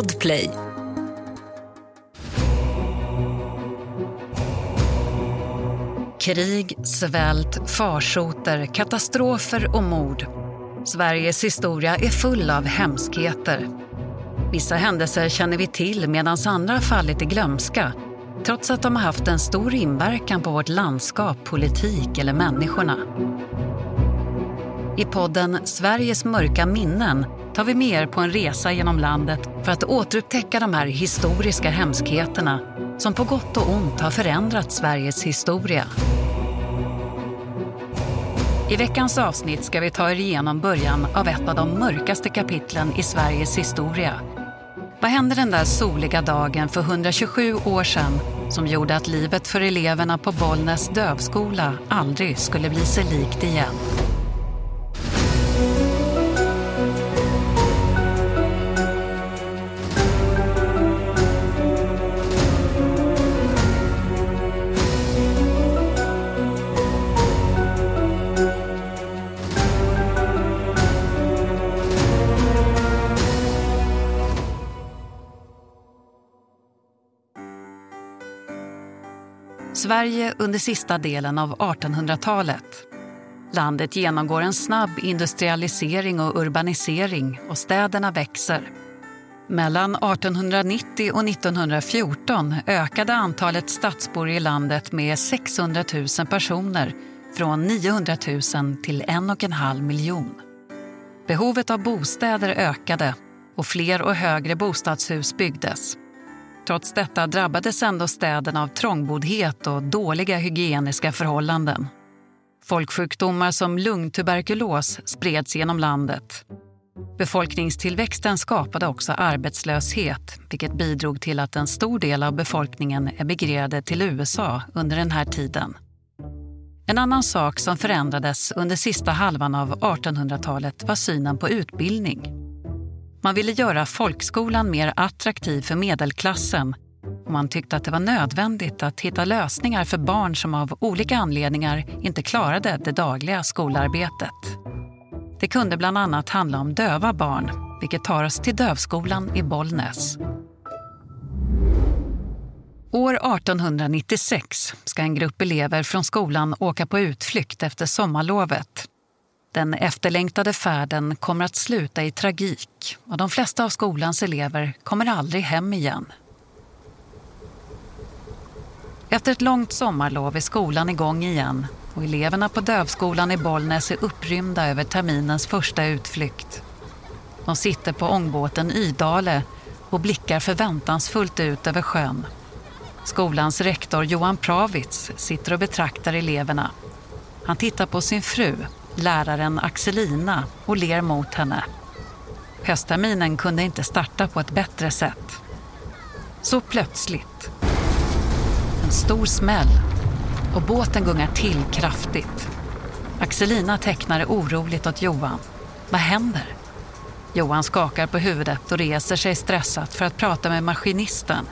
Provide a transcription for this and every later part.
Podplay. Krig, svält, farsoter, katastrofer och mord. Sveriges historia är full av hemskheter. Vissa händelser känner vi till medan andra fallit i glömska trots att de har haft en stor inverkan på vårt landskap, politik eller människorna. I podden Sveriges mörka minnen tar vi med er på en resa genom landet för att återupptäcka de här historiska hemskheterna som på gott och ont har förändrat Sveriges historia. I veckans avsnitt ska vi ta er igenom början av ett av de mörkaste kapitlen i Sveriges historia. Vad hände den där soliga dagen för 127 år sedan som gjorde att livet för eleverna på Bollnäs dövskola aldrig skulle bli sig likt igen? Sverige under sista delen av 1800-talet. Landet genomgår en snabb industrialisering och urbanisering och städerna växer. Mellan 1890 och 1914 ökade antalet stadsbor i landet med 600 000 personer från 900 000 till en och en halv miljon. Behovet av bostäder ökade och fler och högre bostadshus byggdes. Trots detta drabbades ändå städerna av trångboddhet och dåliga hygieniska förhållanden. Folksjukdomar som lungtuberkulos spreds genom landet. Befolkningstillväxten skapade också arbetslöshet vilket bidrog till att en stor del av befolkningen emigrerade till USA under den här tiden. En annan sak som förändrades under sista halvan av 1800-talet var synen på utbildning. Man ville göra folkskolan mer attraktiv för medelklassen och man tyckte att det var nödvändigt att hitta lösningar för barn som av olika anledningar inte klarade det dagliga skolarbetet. Det kunde bland annat handla om döva barn, vilket tar oss till Dövskolan i Bollnäs. År 1896 ska en grupp elever från skolan åka på utflykt efter sommarlovet den efterlängtade färden kommer att sluta i tragik och de flesta av skolans elever kommer aldrig hem igen. Efter ett långt sommarlov är skolan igång igen och eleverna på Dövskolan i Bollnäs är upprymda över terminens första utflykt. De sitter på ångbåten Idale och blickar förväntansfullt ut över sjön. Skolans rektor Johan Pravitz sitter och betraktar eleverna. Han tittar på sin fru läraren Axelina och ler mot henne. Höstterminen kunde inte starta på ett bättre sätt. Så plötsligt. En stor smäll och båten gungar till kraftigt. Axelina tecknar oroligt åt Johan. Vad händer? Johan skakar på huvudet och reser sig stressat för att prata med maskinisten.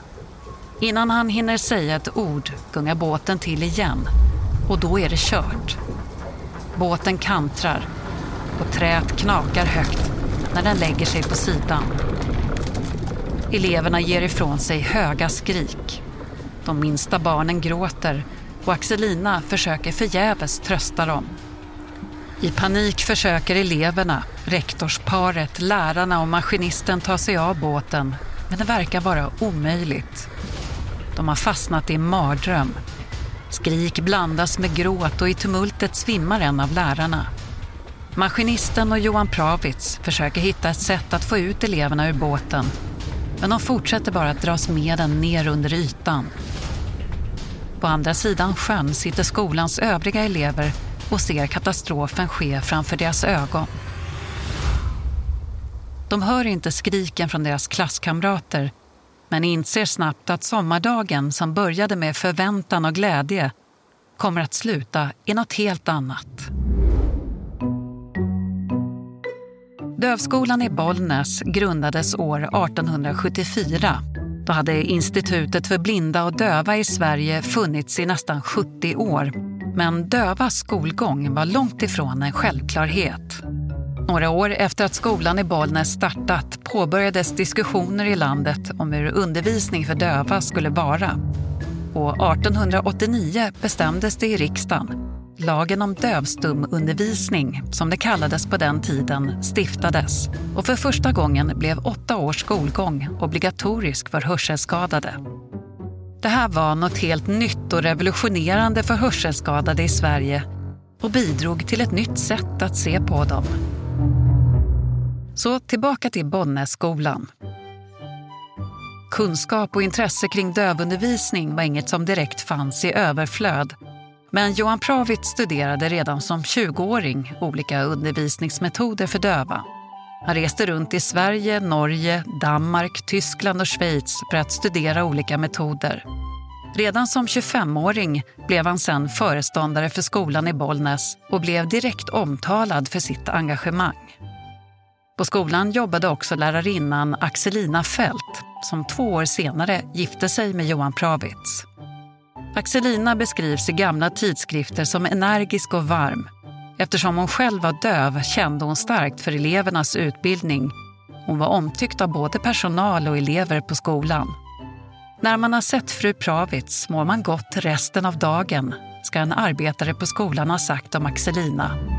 Innan han hinner säga ett ord gungar båten till igen och då är det kört. Båten kantrar och träet knakar högt när den lägger sig på sidan. Eleverna ger ifrån sig höga skrik. De minsta barnen gråter och Axelina försöker förgäves trösta dem. I panik försöker eleverna, rektorsparet, lärarna och maskinisten ta sig av båten men det verkar vara omöjligt. De har fastnat i en mardröm Skrik blandas med gråt och i tumultet svimmar en av lärarna. Maskinisten och Johan Pravitz försöker hitta ett sätt att få ut eleverna ur båten. Men de fortsätter bara att dras med den ner under ytan. På andra sidan sjön sitter skolans övriga elever och ser katastrofen ske framför deras ögon. De hör inte skriken från deras klasskamrater men inser snabbt att sommardagen som började med förväntan och glädje kommer att sluta i något helt annat. Dövskolan i Bollnäs grundades år 1874. Då hade Institutet för blinda och döva i Sverige funnits i nästan 70 år. Men dövas skolgång var långt ifrån en självklarhet. Några år efter att skolan i Bollnäs startat påbörjades diskussioner i landet om hur undervisning för döva skulle vara. Och 1889 bestämdes det i riksdagen. Lagen om dövstumundervisning, som det kallades på den tiden, stiftades och för första gången blev åtta års skolgång obligatorisk för hörselskadade. Det här var något helt nytt och revolutionerande för hörselskadade i Sverige och bidrog till ett nytt sätt att se på dem. Så tillbaka till Bonnässkolan. Kunskap och intresse kring dövundervisning var inget som direkt fanns i överflöd. Men Johan Pravitz studerade redan som 20-åring olika undervisningsmetoder för döva. Han reste runt i Sverige, Norge, Danmark, Tyskland och Schweiz för att studera olika metoder. Redan som 25-åring blev han sen föreståndare för skolan i Bollnäs och blev direkt omtalad för sitt engagemang. På skolan jobbade också lärarinnan Axelina Fält som två år senare gifte sig med Johan Pravitz. Axelina beskrivs i gamla tidskrifter som energisk och varm. Eftersom hon själv var döv kände hon starkt för elevernas utbildning. Hon var omtyckt av både personal och elever på skolan. När man har sett fru Pravitz mår man gott resten av dagen, ska en arbetare på skolan ha sagt om Axelina.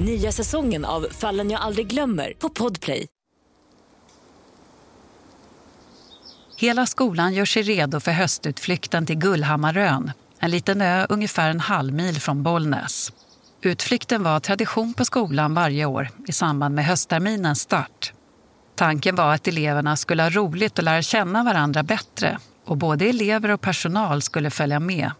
Nya säsongen av Fallen jag aldrig glömmer på Podplay. Hela skolan gör sig redo för höstutflykten till Gullhammarön, en liten ö ungefär en halv mil från Bollnäs. Utflykten var tradition på skolan varje år i samband med höstterminens start. Tanken var att eleverna skulle ha roligt och lära känna varandra bättre och både elever och personal skulle följa med.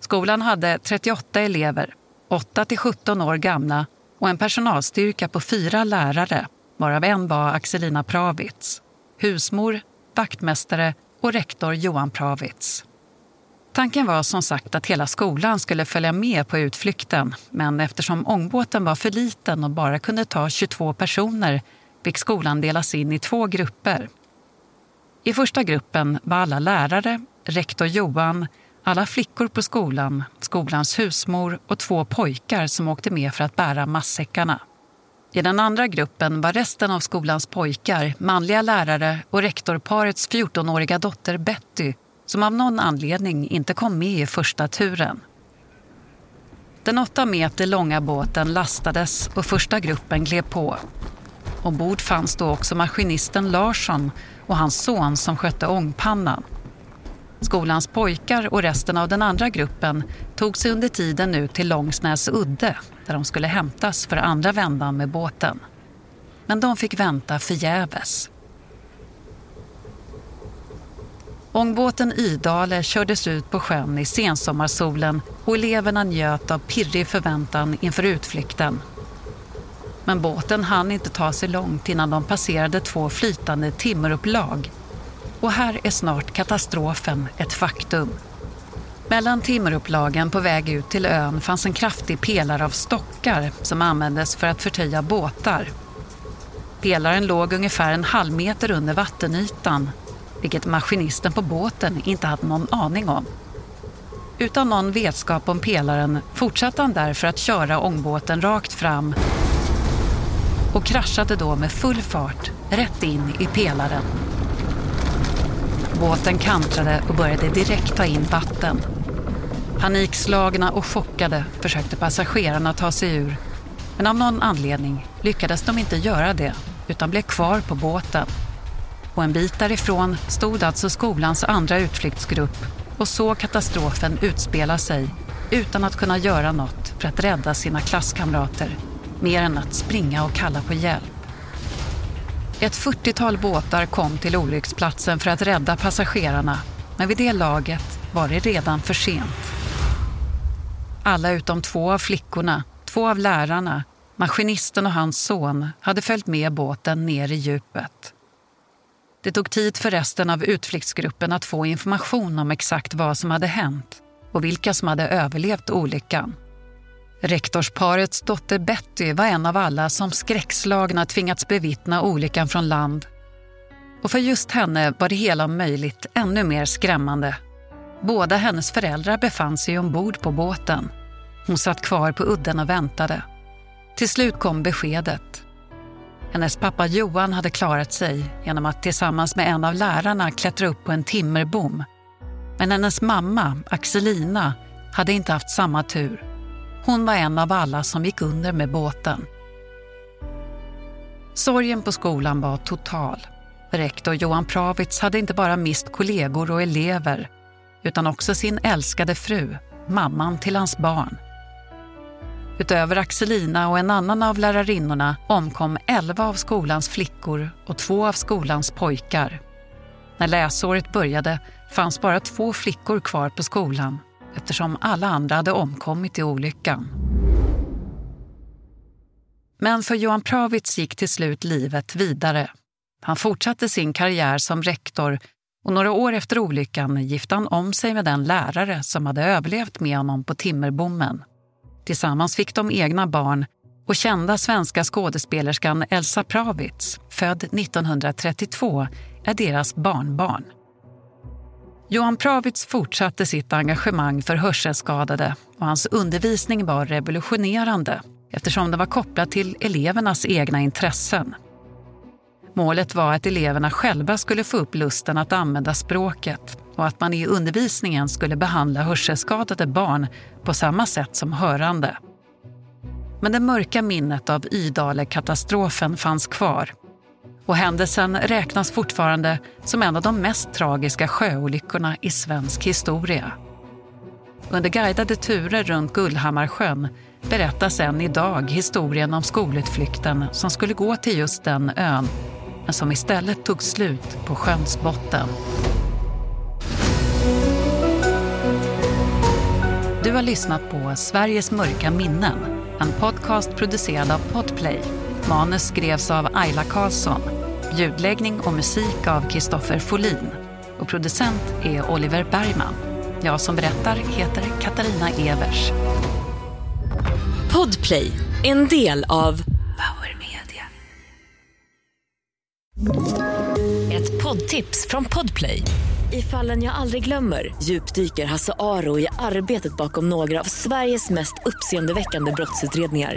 Skolan hade 38 elever, 8 till 17 år gamla och en personalstyrka på fyra lärare, varav en var Axelina Pravitz, husmor, vaktmästare och rektor Johan Pravitz. Tanken var som sagt att hela skolan skulle följa med på utflykten men eftersom ångbåten var för liten och bara kunde ta 22 personer fick skolan delas in i två grupper. I första gruppen var alla lärare, rektor Johan, alla flickor på skolan, skolans husmor och två pojkar som åkte med för att bära massäckarna. I den andra gruppen var resten av skolans pojkar, manliga lärare och rektorparets 14-åriga dotter Betty som av någon anledning inte kom med i första turen. Den åtta meter långa båten lastades och första gruppen klev på. Ombord fanns då också maskinisten Larsson och hans son som skötte ångpannan. Skolans pojkar och resten av den andra gruppen tog sig under tiden ut till Långsnäs udde där de skulle hämtas för andra vändan med båten. Men de fick vänta förgäves. Ångbåten Idale kördes ut på sjön i sensommarsolen och eleverna njöt av pirrig förväntan inför utflykten. Men båten hann inte ta sig långt innan de passerade två flytande timmerupplag. Och här är snart katastrofen ett faktum. Mellan timmerupplagen på väg ut till ön fanns en kraftig pelare av stockar som användes för att förtöja båtar. Pelaren låg ungefär en halv meter under vattenytan vilket maskinisten på båten inte hade någon aning om. Utan någon vetskap om pelaren fortsatte han därför att köra ångbåten rakt fram och kraschade då med full fart rätt in i pelaren. Båten kantrade och började direkt ta in vatten. Panikslagna och chockade försökte passagerarna ta sig ur men av någon anledning lyckades de inte göra det utan blev kvar på båten. Och en bit därifrån stod alltså skolans andra utflyktsgrupp och såg katastrofen utspela sig utan att kunna göra något för att rädda sina klasskamrater mer än att springa och kalla på hjälp. Ett 40-tal båtar kom till olycksplatsen för att rädda passagerarna men vid det laget var det redan för sent. Alla utom två av flickorna, två av lärarna, Maskinisten och hans son hade följt med båten ner i djupet. Det tog tid för resten av utflyktsgruppen att få information om exakt vad som hade hänt och vilka som hade överlevt olyckan. Rektorsparets dotter Betty var en av alla som skräckslagna tvingats bevittna olyckan från land. Och för just henne var det hela om möjligt ännu mer skrämmande. Båda hennes föräldrar befann sig ombord på båten. Hon satt kvar på udden och väntade. Till slut kom beskedet. Hennes pappa Johan hade klarat sig genom att tillsammans med en av lärarna klättra upp på en timmerbom. Men hennes mamma, Axelina, hade inte haft samma tur. Hon var en av alla som gick under med båten. Sorgen på skolan var total. Rektor Johan Pravitz hade inte bara mist kollegor och elever utan också sin älskade fru, mamman till hans barn. Utöver Axelina och en annan av lärarinnorna omkom elva av skolans flickor och två av skolans pojkar. När läsåret började fanns bara två flickor kvar på skolan eftersom alla andra hade omkommit i olyckan. Men för Johan Pravitz gick till slut livet vidare. Han fortsatte sin karriär som rektor och några år efter olyckan gifte han om sig med den lärare som hade överlevt med honom på timmerbommen. Tillsammans fick de egna barn och kända svenska skådespelerskan Elsa Pravitz, född 1932, är deras barnbarn. Johan Pravitz fortsatte sitt engagemang för hörselskadade och hans undervisning var revolutionerande eftersom den var kopplad till elevernas egna intressen. Målet var att eleverna själva skulle få upp lusten att använda språket och att man i undervisningen skulle behandla hörselskadade barn på samma sätt som hörande. Men det mörka minnet av Ydale-katastrofen fanns kvar och händelsen räknas fortfarande som en av de mest tragiska sjöolyckorna i svensk historia. Under guidade turer runt Gullhammarsjön berättas än idag historien om skolutflykten som skulle gå till just den ön men som istället tog slut på sjöns botten. Du har lyssnat på Sveriges mörka minnen, en podcast producerad av Podplay. Manus skrevs av Ayla Karlsson, ljudläggning och musik av Kristoffer Folin och producent är Oliver Bergman. Jag som berättar heter Katarina Evers. Podplay, en del av Power Media. Ett poddtips från Podplay. I fallen jag aldrig glömmer djupdyker Hasse Aro i arbetet bakom några av Sveriges mest uppseendeväckande brottsutredningar.